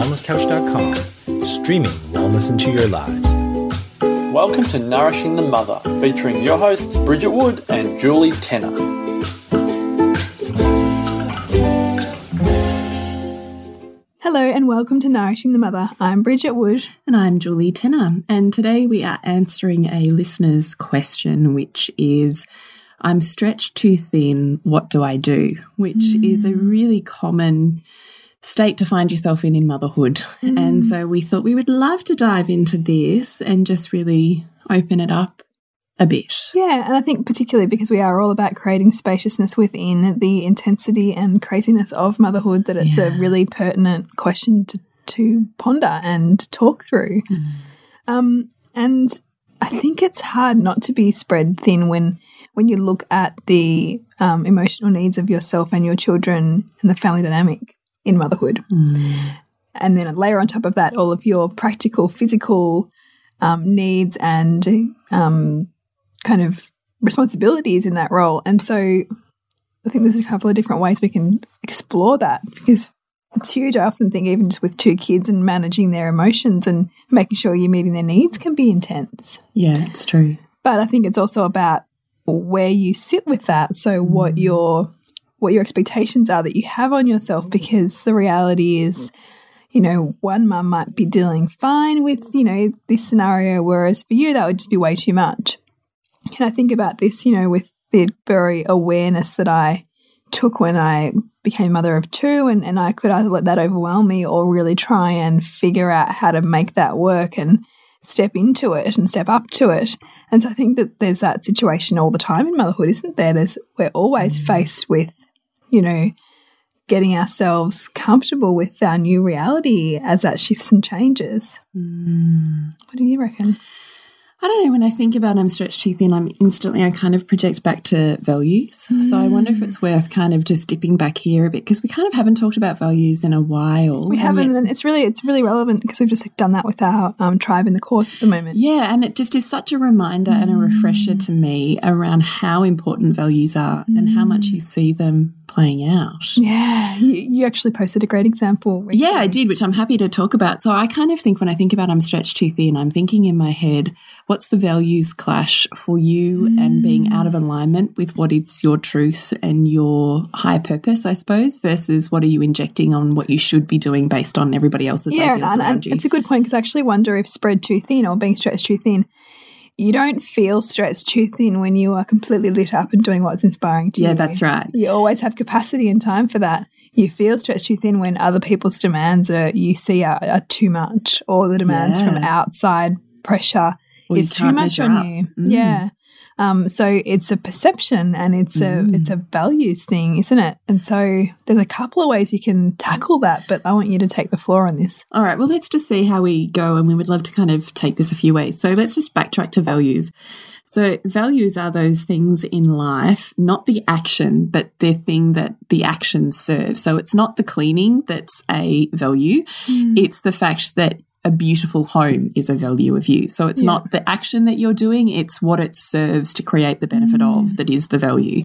wellnesscouch.com, streaming wellness into your lives. Welcome to Nourishing the Mother, featuring your hosts Bridget Wood and Julie Tenner. Hello and welcome to Nourishing the Mother. I'm Bridget Wood. And I'm Julie Tenner. And today we are answering a listener's question, which is I'm stretched too thin. What do I do? Which mm. is a really common state to find yourself in in motherhood. Mm. And so we thought we would love to dive into this and just really open it up a bit. Yeah, and I think particularly because we are all about creating spaciousness within the intensity and craziness of motherhood, that it's yeah. a really pertinent question to, to ponder and talk through. Mm. Um, and I think it's hard not to be spread thin when when you look at the um, emotional needs of yourself and your children and the family dynamic in motherhood. Mm. And then layer on top of that all of your practical, physical um, needs and um, kind of responsibilities in that role. And so I think there's a couple of different ways we can explore that because it's huge. I often think even just with two kids and managing their emotions and making sure you're meeting their needs can be intense. Yeah, it's true. But I think it's also about where you sit with that. So what mm. your what your expectations are that you have on yourself because the reality is you know, one mum might be dealing fine with, you know, this scenario, whereas for you, that would just be way too much. And I think about this, you know, with the very awareness that I took when I became mother of two, and, and I could either let that overwhelm me or really try and figure out how to make that work and step into it and step up to it. And so I think that there's that situation all the time in motherhood, isn't there? There's we're always mm. faced with, you know, getting ourselves comfortable with our new reality as that shifts and changes. Mm. What do you reckon? I don't know. When I think about I'm stretched too thin, I'm instantly, I kind of project back to values. Mm. So I wonder if it's worth kind of just dipping back here a bit because we kind of haven't talked about values in a while. We haven't, and it's really, it's really relevant because we've just like, done that with our um, tribe in the course at the moment. Yeah. And it just is such a reminder mm. and a refresher to me around how important values are mm. and how much you see them playing out. Yeah, you, you, actually posted a great example. Recently. Yeah, I did, which I'm happy to talk about. So I kind of think when I think about I'm stretched too thin, I'm thinking in my head, what's the values clash for you mm. and being out of alignment with what is your truth and your higher purpose, I suppose, versus what are you injecting on what you should be doing based on everybody else's yeah, ideas and, around and you. It's a good point because I actually wonder if spread too thin or being stretched too thin you don't feel stretched too thin when you are completely lit up and doing what's inspiring to yeah, you. Yeah, that's right. You always have capacity and time for that. You feel stretched too thin when other people's demands are you see are, are too much, or the demands yeah. from outside pressure is too much on up. you. Mm. Yeah. Um, so it's a perception and it's mm. a it's a values thing, isn't it? And so there's a couple of ways you can tackle that, but I want you to take the floor on this. All right. Well, let's just see how we go, and we would love to kind of take this a few ways. So let's just backtrack to values. So values are those things in life, not the action, but the thing that the action serves. So it's not the cleaning that's a value. Mm. It's the fact that a beautiful home is a value of you. So it's yeah. not the action that you're doing, it's what it serves to create the benefit mm. of that is the value.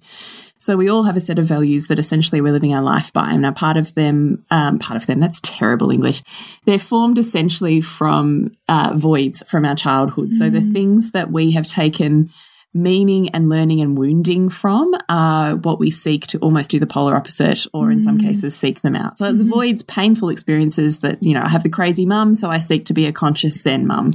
So we all have a set of values that essentially we're living our life by. And now part of them, um, part of them, that's terrible English. They're formed essentially from uh, voids from our childhood. Mm. So the mm. things that we have taken meaning and learning and wounding from are what we seek to almost do the polar opposite or in some mm. cases seek them out. So it mm-hmm. avoids painful experiences that, you know, I have the crazy mum, so I seek to be a conscious Zen mum.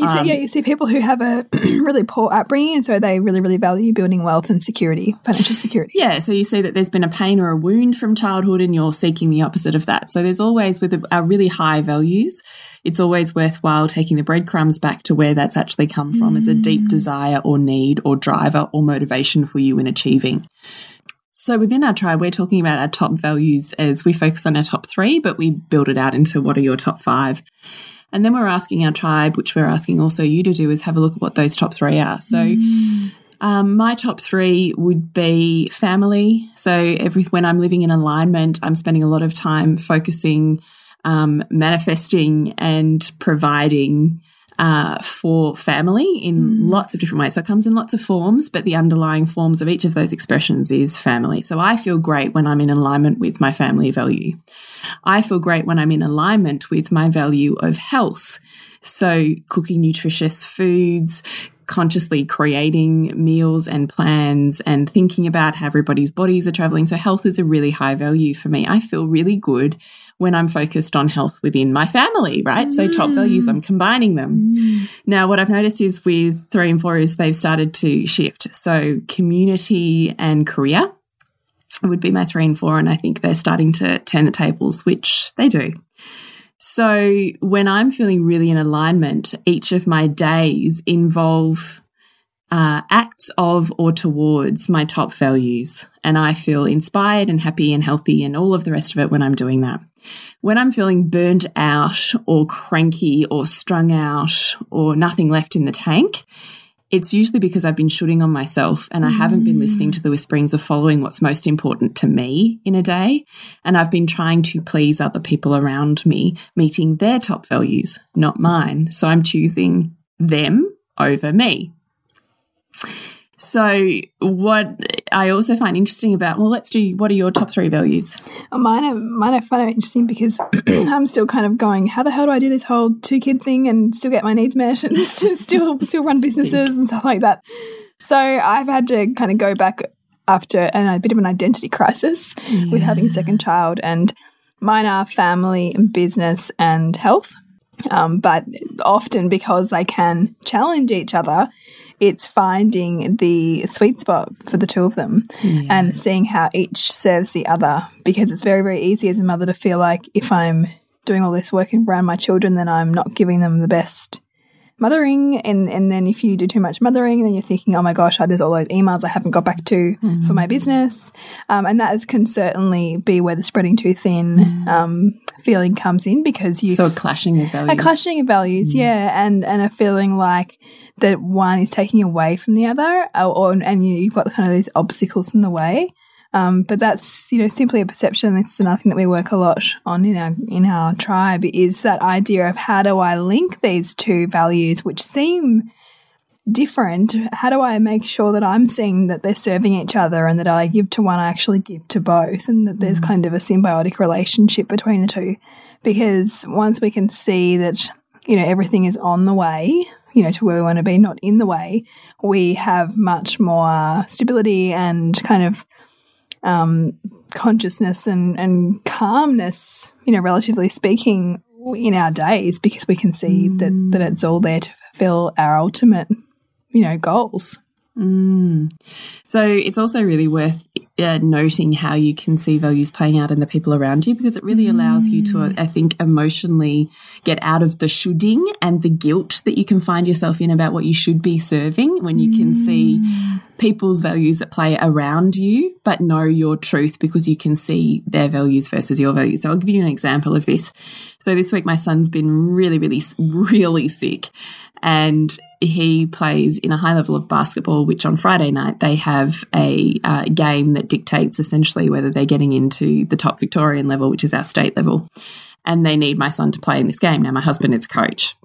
You see, um, yeah, you see people who have a really poor upbringing, and so they really, really value building wealth and security, financial security. Yeah, so you see that there's been a pain or a wound from childhood, and you're seeking the opposite of that. So there's always with our really high values, it's always worthwhile taking the breadcrumbs back to where that's actually come from mm. as a deep mm. desire or need or driver or motivation for you in achieving. So within our tribe, we're talking about our top values as we focus on our top three, but we build it out into what are your top five. And then we're asking our tribe, which we're asking also you to do, is have a look at what those top three are. So mm. Um, my top three would be family. So every when I'm living in alignment, I'm spending a lot of time focusing um, manifesting and providing uh, for family in mm. lots of different ways. So it comes in lots of forms, but the underlying forms of each of those expressions is family. So I feel great when I'm in alignment with my family value. I feel great when I'm in alignment with my value of health. So cooking nutritious foods, consciously creating meals and plans and thinking about how everybody's bodies are traveling. So health is a really high value for me. I feel really good when I'm focused on health within my family, right? Mm. So top values, I'm combining them. Mm. Now, what I've noticed is with three and four is they've started to shift. So community and career would be my three and four. And I think they're starting to turn the tables, which they do. So when I'm feeling really in alignment, each of my days involve uh, acts of or towards my top values. And I feel inspired and happy and healthy and all of the rest of it when I'm doing that. When I'm feeling burnt out or cranky or strung out or nothing left in the tank, it's usually because I've been shoulding on myself and I haven't been listening to the whisperings of following what's most important to me in a day. And I've been trying to please other people around me, meeting their top values, not mine. So I'm choosing them over me. So, what I also find interesting about, well, let's do what are your top three values? Mine are, mine are find it interesting because I'm still kind of going, how the hell do I do this whole two kid thing and still get my needs met and still still run businesses and stuff like that? So, I've had to kind of go back after and a bit of an identity crisis yeah. with having a second child. And mine are family and business and health. Um, but often because they can challenge each other, it's finding the sweet spot for the two of them yeah. and seeing how each serves the other because it's very very easy as a mother to feel like if i'm doing all this work around my children then i'm not giving them the best mothering and and then if you do too much mothering then you're thinking oh my gosh there's all those emails i haven't got back to mm -hmm. for my business um, and that is, can certainly be where the spreading too thin mm. um, feeling comes in because you so a clashing of values a clashing of values mm. yeah and and a feeling like that one is taking away from the other or, or and you've got kind of these obstacles in the way um, but that's you know simply a perception. That's another thing that we work a lot on in our in our tribe is that idea of how do I link these two values, which seem different. How do I make sure that I'm seeing that they're serving each other and that I give to one, I actually give to both, and that there's mm. kind of a symbiotic relationship between the two? Because once we can see that you know everything is on the way you know to where we want to be not in the way we have much more stability and kind of um, consciousness and, and calmness, you know, relatively speaking, in our days because we can see mm. that, that it's all there to fulfill our ultimate, you know, goals. Mm. So it's also really worth uh, noting how you can see values playing out in the people around you because it really mm. allows you to, I think, emotionally get out of the shoulding and the guilt that you can find yourself in about what you should be serving when you can see mm. people's values at play around you, but know your truth because you can see their values versus your values. So I'll give you an example of this. So this week, my son's been really, really, really sick and he plays in a high level of basketball, which on Friday night they have a uh, game that dictates essentially whether they're getting into the top Victorian level, which is our state level. And they need my son to play in this game. Now, my husband is coach.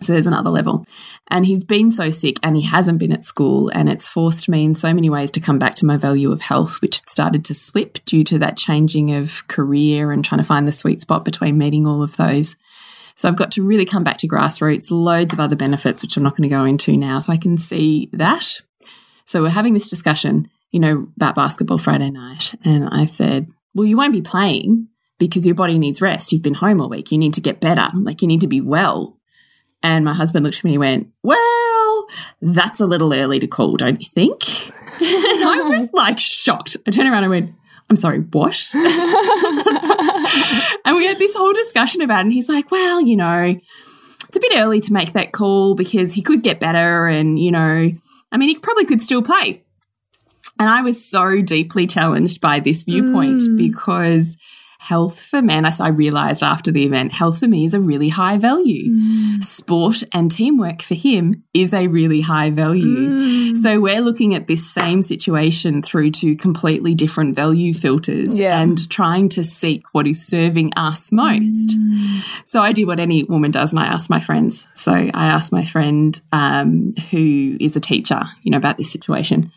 So there's another level. And he's been so sick and he hasn't been at school. And it's forced me in so many ways to come back to my value of health, which had started to slip due to that changing of career and trying to find the sweet spot between meeting all of those. So I've got to really come back to grassroots, loads of other benefits, which I'm not going to go into now. So I can see that. So we're having this discussion, you know, about basketball Friday night. And I said, well, you won't be playing because your body needs rest. You've been home all week. You need to get better. Like you need to be well. And my husband looked at me and went, well, that's a little early to call, don't you think? and I was like shocked. I turned around and went, I'm sorry, what? and we had this whole discussion about it. And he's like, well, you know, it's a bit early to make that call because he could get better. And, you know, I mean, he probably could still play. And I was so deeply challenged by this viewpoint mm. because health for men, as I realized after the event, health for me is a really high value. Mm. Sport and teamwork for him is a really high value. Mm. So we're looking at this same situation through two completely different value filters yeah. and trying to seek what is serving us most. Mm. So I do what any woman does and I ask my friends. So I asked my friend um, who is a teacher, you know, about this situation.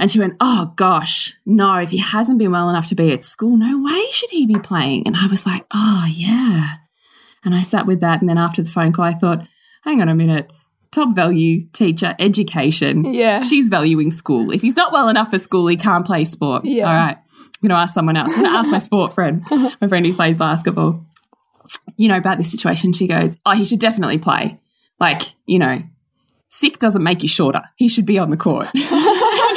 And she went, Oh gosh, no, if he hasn't been well enough to be at school, no way should he be playing. And I was like, Oh, yeah. And I sat with that. And then after the phone call, I thought, Hang on a minute. Top value teacher, education. Yeah. She's valuing school. If he's not well enough for school, he can't play sport. Yeah. All right. I'm going to ask someone else. I'm going to ask my sport friend, my friend who plays basketball, you know, about this situation. She goes, Oh, he should definitely play. Like, you know, sick doesn't make you shorter. He should be on the court.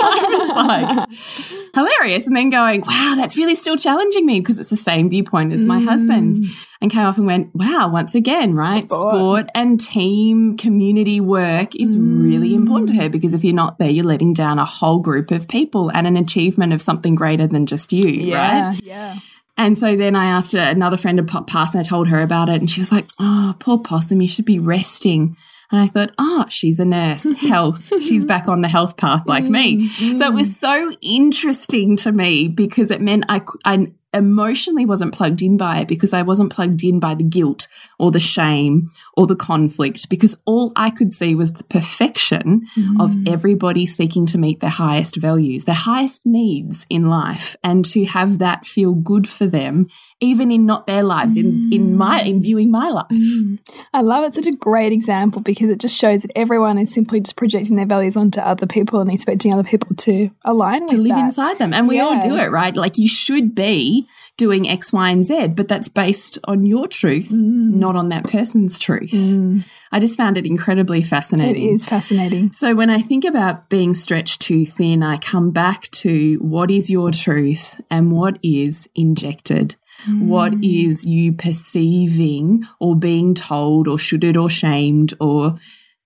I was like, hilarious. And then going, wow, that's really still challenging me because it's the same viewpoint as my husband's. Mm. And came off and went, wow, once again, right? Sport. and team community work is really mm. important to her because if you're not there, you're letting down a whole group of people and an achievement of something greater than just you, Yeah. right? Yeah. And so then I asked another friend to pop past and I told her about it. And she was like, Oh, poor possum, you should be resting. And I thought, Oh, she's a nurse, health. she's back on the health path like me. Mm, so it was mm. so interesting to me because it meant I, I emotionally wasn't plugged in by it because I wasn't plugged in by the guilt or the shame or the conflict because all I could see was the perfection of mm. everybody seeking to meet their highest values, their highest needs in life and to have that feel good for them even in not their lives in in mm. my in viewing my life. Mm. I love it. Such a great example because it just shows that everyone is simply just projecting their values onto other people and expecting other people to align to live that. inside them. And we all do it, right? Like you should be doing X, Y, and Z, but that's based on your truth, Mm. not on that person's truth. Mm. I just found it incredibly fascinating. is fascinating. So when I think about being stretched too thin, I come back to what is your truth and what is injected. What mm. is you perceiving or being told or shoulded or shamed or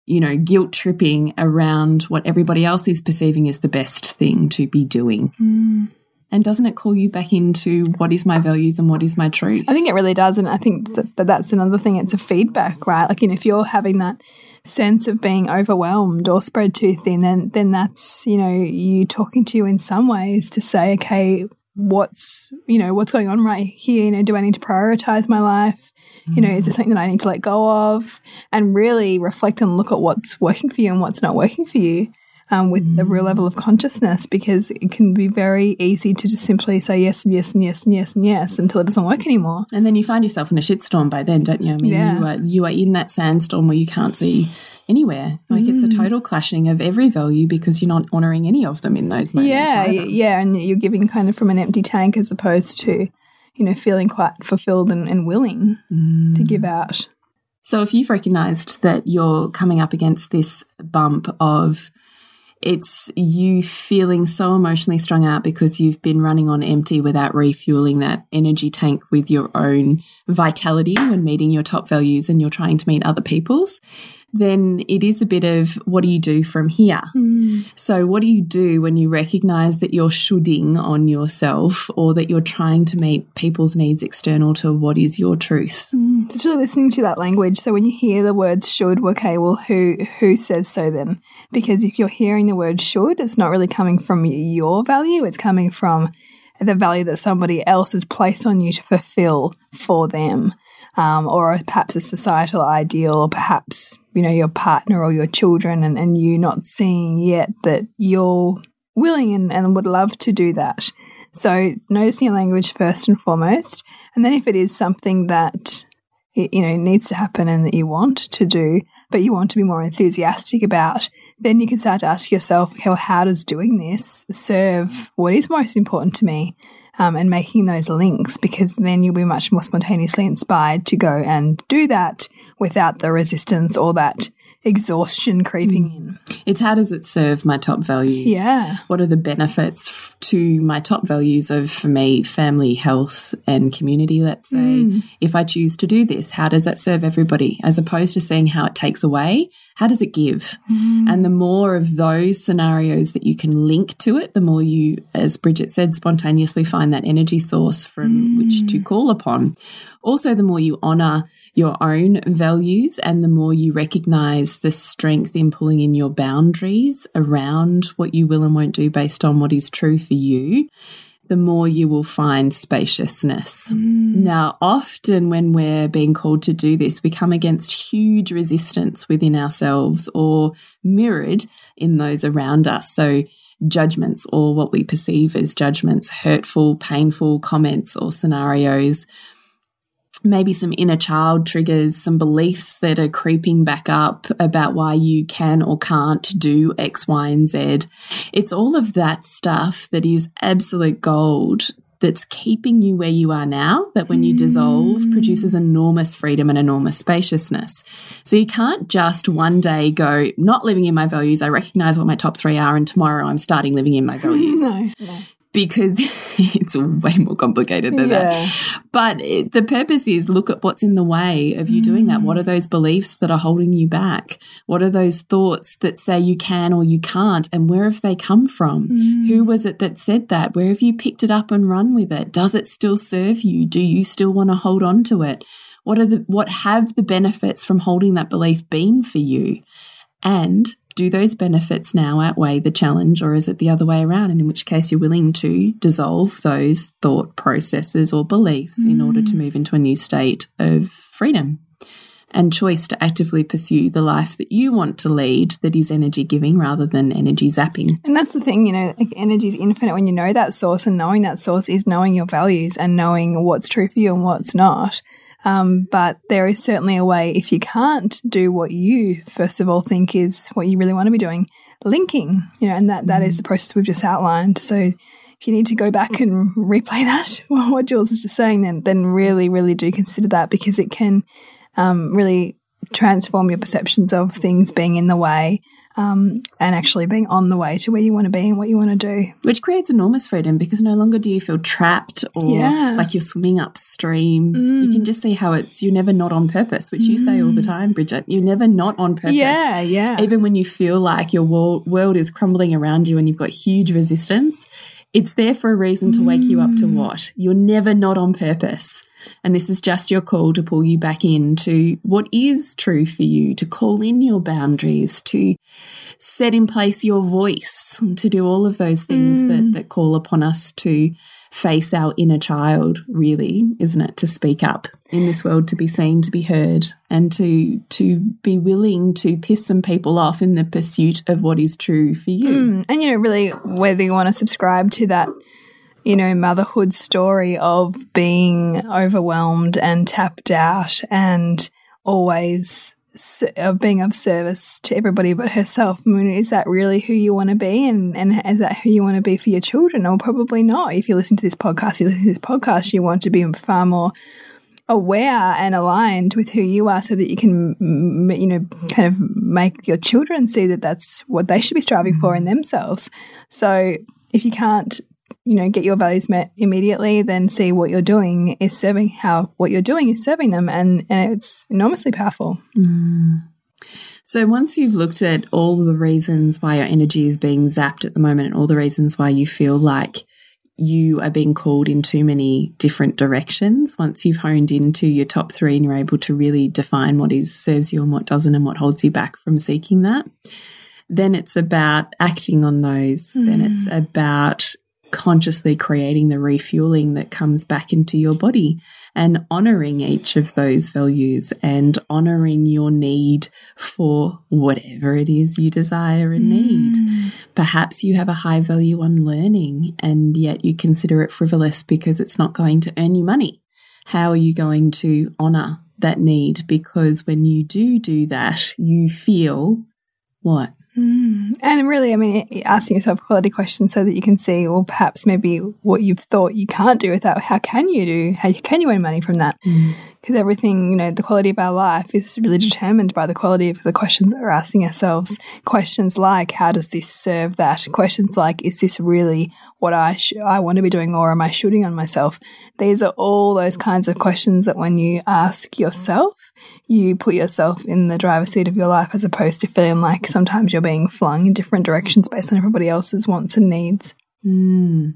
you know, guilt tripping around what everybody else is perceiving as the best thing to be doing. Mm. And doesn't it call you back into what is my values and what is my truth? I think it really does. And I think that, that that's another thing. It's a feedback, right? Like, you know, if you're having that sense of being overwhelmed or spread too thin, then, then that's, you know, you talking to you in some ways to say, okay, what's, you know, what's going on right here? You know, do I need to prioritize my life? You know, is there something that I need to let go of? And really reflect and look at what's working for you and what's not working for you. Um, with a real level of consciousness, because it can be very easy to just simply say yes and yes and yes and yes and yes until it doesn't work anymore. And then you find yourself in a shitstorm by then, don't you? I mean, Yeah. you are you are in that sandstorm where you can't see anywhere. Like it's a Mm. total clashing of every value because you're not honoring any of them in those moments. Yeah, either. yeah, and you're giving kind of from an empty tank as opposed to, you know, feeling quite fulfilled and, and willing to give out. So if you've recognized that you're coming up against this bump of it's you feeling so emotionally strung out because you've been running on empty without refueling that energy tank with your own vitality when meeting your top values and you're trying to meet other people's, then it is a bit of what do you do from here? So, what do you do when you recognize that you're shoulding on yourself or that you're trying to meet people's needs external to what is your truth? Just really listening to that language. So when you hear the words should, okay, well, who who says so then? Because if you're hearing the word should, it's not really coming from your value. It's coming from the value that somebody else has placed on you to fulfill for them. Um, or perhaps a societal ideal, or perhaps, you know, your partner or your children, and, and you not seeing yet that you're willing and, and would love to do that. So noticing your language first and foremost. And then if it is something that you know needs to happen and that you want to do, but you want to be more enthusiastic about, then you can start to ask yourself, well, how does doing this serve what is most important to me? Um, and making those links because then you'll be much more spontaneously inspired to go and do that without the resistance or that exhaustion creeping in. It's how does it serve my top values? Yeah. What are the benefits to my top values of, for me, family, health, and community? Let's say, Mm. if I choose to do this, how does that serve everybody? As opposed to seeing how it takes away, how does it give? Mm. And the more of those scenarios that you can link to it, the more you, as Bridget said, spontaneously find that energy source from which Mm. to call upon. Also, the more you honor your own values and the more you recognize the strength in pulling in your boundaries around what you will and won't do based on what is true for you, the more you will find spaciousness. Mm. Now, often when we're being called to do this, we come against huge resistance within ourselves or mirrored in those around us. So, judgments or what we perceive as judgments, hurtful, painful comments or scenarios maybe some inner child triggers, some beliefs that are creeping back up about why you can or can't do X, Y, and Z. It's all of that stuff that is absolute gold that's keeping you where you are now, that when you dissolve hmm. produces enormous freedom and enormous spaciousness. So you can't just one day go, not living in my values, I recognize what my top three are, and tomorrow I'm starting living in my values. No, no. Because it's way more complicated than Yeah. that. But it, the purpose is look at what's in the way of you doing that. What mm. are those beliefs that are holding you back? What are those thoughts that say you can or you can't? And where have they come from? Who mm. was it that said that? Where have you picked it up and run with it? Does it still serve you? Do you still want to hold on to it? What are the what have the benefits from holding that belief been for you? And do those benefits now outweigh the challenge, or is it the other way around? And in which case, you're willing to dissolve those thought processes or beliefs in order to mm. move into a new state of freedom and choice to actively pursue the life that you want to lead that is energy giving rather than energy zapping. And that's the thing, you know, like energy is infinite when you know that source, and knowing that source is knowing your values and knowing what's true for you and what's not. Um, but there is certainly a way if you can't do what you first of all think is what you really want to be doing, linking, you know, and that that is the process we've just outlined. So if you need to go back and replay that, what Jules is just saying, then then really, really do consider that because it can um, really transform your perceptions of things being in the way um, and actually being on the way to where you want to be and what you want to do. Which creates enormous freedom because no longer do you feel trapped or Yeah. like you're swimming upstream. You can just see how it's you're never not on purpose, which you say all the time, Bridget. You're never not on purpose. Yeah, yeah. Even when you feel like your world is crumbling around you and you've got huge resistance, it's there for a reason to wake you up to mm. what? You're never not on purpose. And this is just your call to pull you back into what is true for you, to call in your boundaries, to set in place your voice, to do all of those things that, mm. that call upon us to face our inner child, really, isn't it? To speak up in this world, to be seen, to be heard, and to to be willing to piss some people off in the pursuit of what is true for you. Mm, and you know, really, whether you want to subscribe to that, you know, motherhood story of being overwhelmed and tapped out and always of being of service to everybody but herself. I mean, is that really who you want to be? And, and is that who you want to be for your children? Or probably not. If you listen to this podcast, you listen to this podcast, you want to be far more aware and aligned with who you are so that you can you know kind of make your children see that that's what they should be striving for in mm-hmm. themselves so if you can't you know get your values met immediately then see what you're doing is serving how what you're doing is serving them and and it's enormously powerful. Mm. So once you've looked at all the reasons why your energy is being zapped at the moment and all the reasons why you feel like you are being called in too many different directions, once you've honed into your top three and you're able to really define what is serves you and what doesn't and what holds you back from seeking that, then it's about acting on those. Then mm. it's about consciously creating the refueling that comes back into your body and honoring each of those values and honoring your need for whatever it is you desire and need. Mm. Perhaps you have a high value on learning and yet you consider it frivolous because it's not going to earn you money. How are you going to honor that need? Because when you do do that, you feel what? Mm. and really i mean asking yourself quality questions so that you can see or perhaps maybe what you've thought you can't do without how can you do how can you earn money from that mm. Because everything you know the quality of our life is really determined by the quality of the questions that we're asking ourselves. Questions like how does this serve that? Questions like is this really what i i want to be doing or am i shoulding on myself? These are all those kinds of questions that when you ask yourself you put yourself in the driver's seat of your life as opposed to feeling like sometimes you're being flung in different directions based on everybody else's wants and needs. Hmm.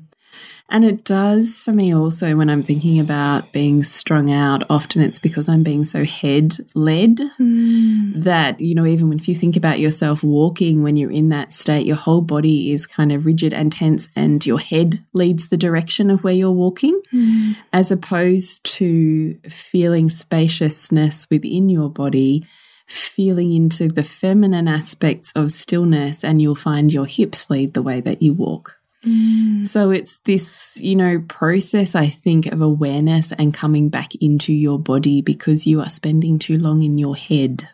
And it does for me also when I'm thinking about being strung out. Often it's because I'm being so head led hmm. that, you know, even if you think about yourself walking when you're in that state, your whole body is kind of rigid and tense and your head leads the direction of where you're walking, hmm. as opposed to feeling spaciousness within your body feeling into the feminine aspects of stillness, and you'll find your hips lead the way that you walk. Mm. So it's this, you know, process, I think, of awareness and coming back into your body because you are spending too long in your head.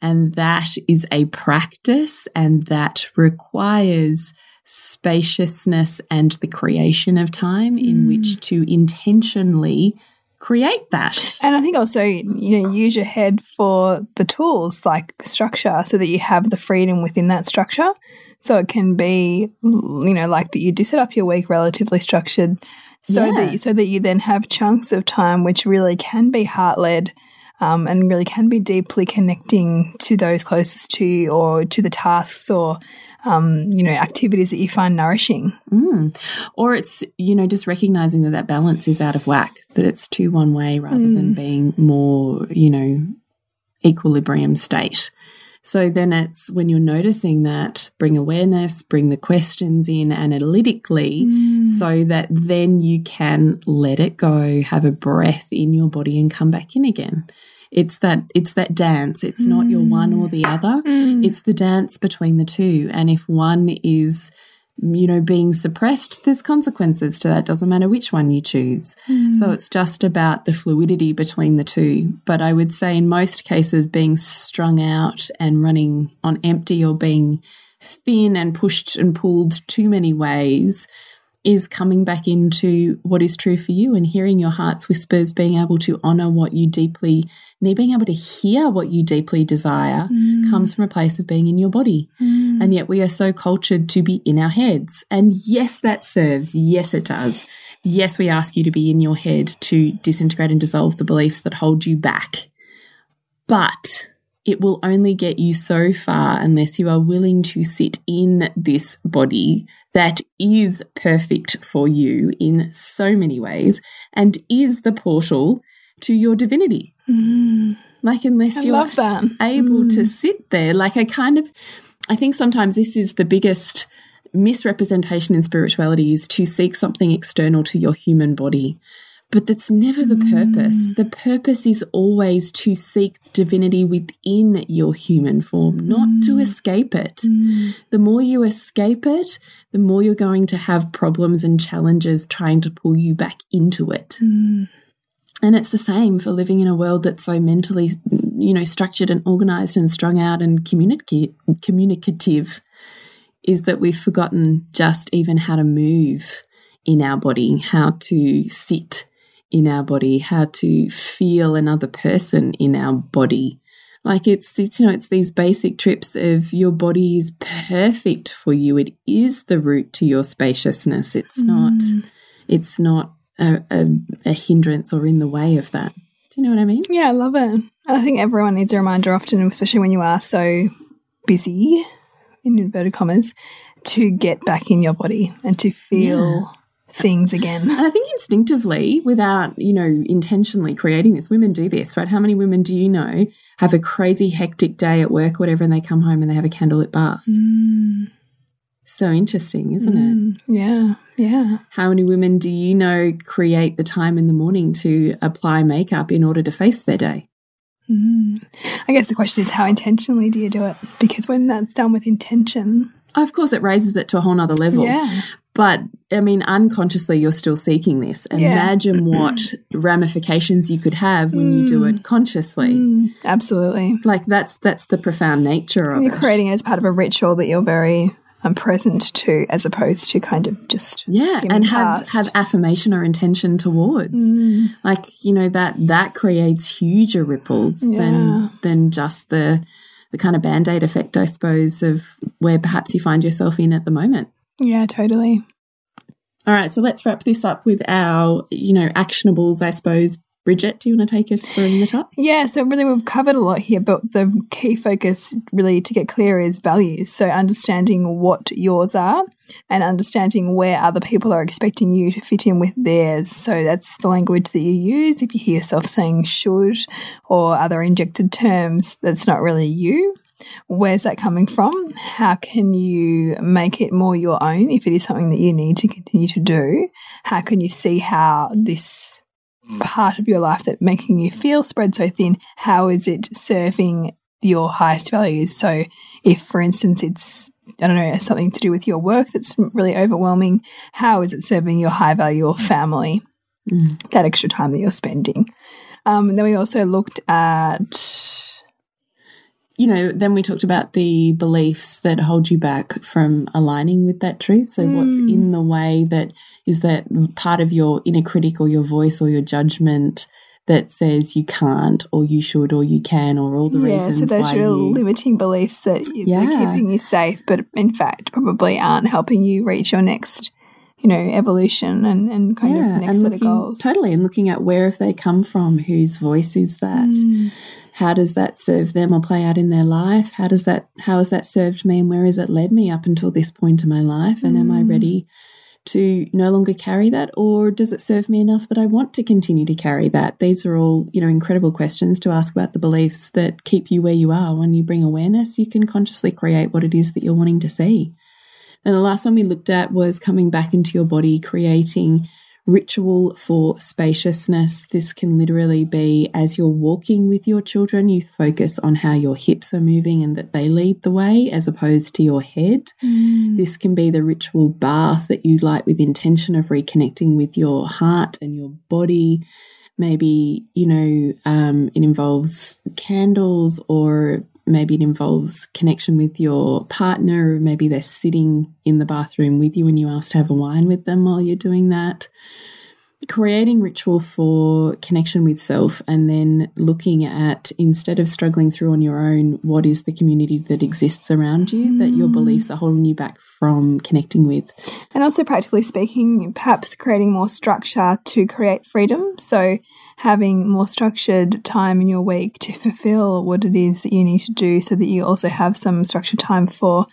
And that is a practice and that requires spaciousness and the creation of time mm. in which to intentionally create that. And I think also, you know, use your head for the tools like structure so that you have the freedom within that structure. So it can be, you know, like that you do set up your week relatively structured so yeah. that so that you then have chunks of time which really can be heart led um, and really can be deeply connecting to those closest to you or to the tasks or um, you know activities that you find nourishing. Mm. Or it's you know just recognizing that that balance is out of whack, that it's too one way rather mm. than being more you know equilibrium state. So then it's when you're noticing that, bring awareness, bring the questions in analytically mm. so that then you can let it go, have a breath in your body and come back in again. It's that it's that dance. It's mm. not your one or the other. Mm. It's the dance between the two. And if one is you know, being suppressed, there's consequences to that. Doesn't matter which one you choose. Mm. So it's just about the fluidity between the two. But I would say in most cases, being strung out and running on empty or being thin and pushed and pulled too many ways is coming back into what is true for you and hearing your heart's whispers, being able to honor what you deeply need, being able to hear what you deeply desire mm. comes from a place of being in your body. Mm. And yet we are so cultured to be in our heads. And yes, that serves. Yes, it does. Yes, we ask you to be in your head to disintegrate and dissolve the beliefs that hold you back. But it will only get you so far unless you are willing to sit in this body that is perfect for you in so many ways and is the portal to your divinity. Mm. Like, unless I you're able mm. to sit there, like, I kind of, I think sometimes this is the biggest misrepresentation in spirituality is to seek something external to your human body. But that's never the purpose. Mm. The purpose is always to seek divinity within your human form, not mm. to escape it. Mm. The more you escape it, the more you're going to have problems and challenges trying to pull you back into it. Mm. And it's the same for living in a world that's so mentally, you know, structured and organized and strung out and communica communicative, is that we've forgotten just even how to move in our body, how to sit in our body, how to feel another person in our body. Like it's, it's, you know, it's these basic trips of your body is perfect for you. It is the route to your spaciousness. It's mm. not, it's not a, a, a hindrance or in the way of that. Do you know what I mean? Yeah, I love it. I think everyone needs a reminder often, especially when you are so busy, in inverted commas, to get back in your body and to feel yeah things again. And I think instinctively, without, you know, intentionally creating this, women do this, right? How many women do you know have a crazy hectic day at work, whatever, and they come home and they have a candlelit bath? Mm. So interesting, isn't mm. it? Yeah, yeah. How many women do you know create the time in the morning to apply makeup in order to face their day? Mm. I guess the question is, how intentionally do you do it? Because when that's done with intention, of course, it raises it to a whole nother level. Yeah. But I mean, unconsciously, you're still seeking this. Yeah. Imagine what ramifications you could have when mm. you do it consciously. Mm, absolutely. Like that's that's the profound nature of it. you're it. creating it as part of a ritual that you're very um, present to, as opposed to kind of just yeah, and have past. have affirmation or intention towards. Mm. Like you know that that creates huger ripples yeah. than than just the the kind of band aid effect, I suppose, of where perhaps you find yourself in at the moment. Yeah, totally. All right, so let's wrap this up with our, you know, actionables, I suppose. Bridget, do you want to take us from the top? Yeah, so really we've covered a lot here, but the key focus really to get clear is values. So understanding what yours are and understanding where other people are expecting you to fit in with theirs. So that's the language that you use. If you hear yourself saying should or other injected terms, that's not really you. Where's that coming from? How can you make it more your own if it is something that you need to continue to do? How can you see how this part of your life that making you feel spread so thin, how is it serving your highest values? So if, for instance, it's I don't know, something to do with your work that's really overwhelming, how is it serving your high value or family? Mm. That extra time that you're spending. Um, and then we also looked at you know, then we talked about the beliefs that hold you back from aligning with that truth. So, mm. what's in the way that is that part of your inner critic or your voice or your judgment that says you can't or you should or you can or all the yeah, reasons so those are you... limiting beliefs that yeah. are keeping you safe, but in fact probably aren't helping you reach your next you know evolution and, and kind yeah, of next and looking, goals totally and looking at where have they come from whose voice is that mm how does that serve them or play out in their life? How does that how has that served me and where has it led me up until this point in my life? And mm. am I mm. ready to no longer carry that or does it serve me enough that I want to continue to carry that? These are all, you know, incredible questions to ask about the beliefs that keep you where you are. When you bring awareness, you can consciously create what it is that you're wanting to see. And the last one we looked at was coming back into your body, creating ritual for spaciousness. This can literally be as you're walking with your children, you focus on how your hips are moving and that they lead the way as opposed to your head. Mm. This can be the ritual bath that you light with intention of reconnecting with your heart and your body. Maybe, you know, um, it involves candles or maybe it involves connection with your partner, maybe they're sitting in the bathroom with you and you ask to have a wine with them while you're doing that creating ritual for connection with self and then looking at instead of struggling through on your own what is the community that exists around you mm. that your mm. beliefs are holding you back from connecting with and also practically speaking perhaps creating more structure to create freedom so having more structured time in your week to fulfill what it is that you need to do so that you also have some structured time for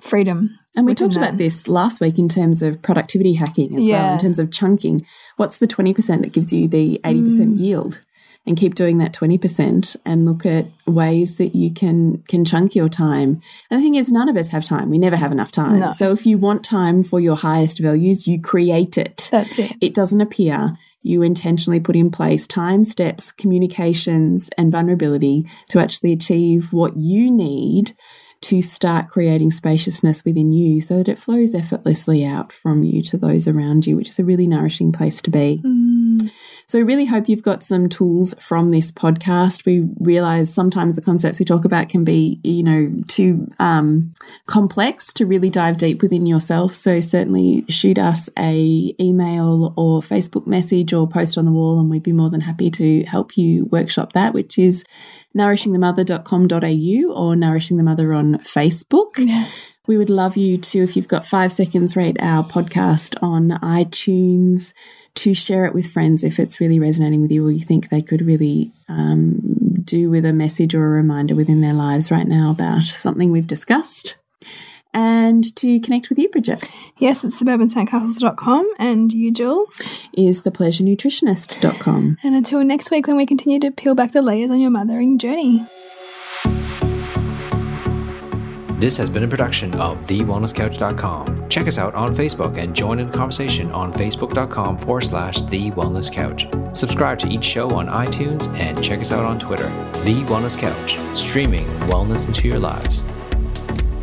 freedom and we talked that. about this last week in terms of productivity hacking as yeah. well, in terms of chunking. What's the 20% that gives you the 80% mm. yield? And keep doing that 20% and look at ways that you can can chunk your time. And the thing is, none of us have time. We never have enough time. No. So if you want time for your highest values, you create it. That's it. It doesn't appear. You intentionally put in place time, steps, communications, and vulnerability to actually achieve what you need to start creating spaciousness within you so that it flows effortlessly out from you to those around you, which is a really nourishing place to be. Mm. So, we really hope you've got some tools from this podcast. We realize sometimes the concepts we talk about can be, you know, too um, complex to really dive deep within yourself. So, certainly shoot us a email or Facebook message or post on the wall, and we'd be more than happy to help you workshop that, which is nourishingthemother.com.au or Nourishing the Mother on Facebook. Yes. We would love you to, if you've got five seconds, rate our podcast on iTunes, to share it with friends if it's really resonating with you or you think they could really um, do with a message or a reminder within their lives right now about something we've discussed. And to connect with you, Bridget. Yes, it's suburbansandcastles.com. And you, Jules? Is thepleasurenutritionist.com. And until next week when we continue to peel back the layers on your mothering journey. This has been a production of TheWellnessCouch.com. Check us out on Facebook and join in the conversation on Facebook.com forward slash The Wellness Couch. Subscribe to each show on iTunes and check us out on Twitter. The Wellness Couch, streaming wellness into your lives.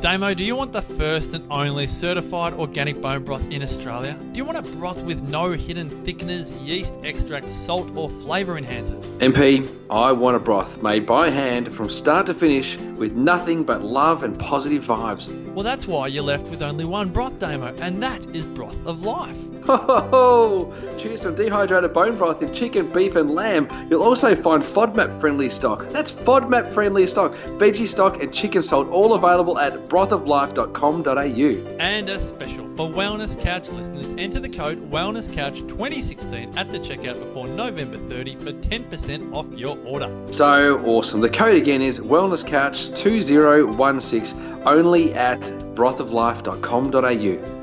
Damo, do you want the first and only certified organic bone broth in Australia? Do you want a broth with no hidden thickeners, yeast extracts, salt, or flavour enhancers? MP, I want a broth made by hand from start to finish with nothing but love and positive vibes. Well, that's why you're left with only one broth, Damo, and that is Broth of Life. Ho, ho, ho. Choose from dehydrated bone broth in chicken, beef, and lamb. You'll also find FODMAP friendly stock. That's FODMAP friendly stock, veggie stock, and chicken salt, all available at brothoflife.com.au. And a special for Wellness Couch listeners enter the code WellnessCouch2016 at the checkout before November 30 for 10% off your order. So awesome. The code again is WellnessCouch2016 only at brothoflife.com.au.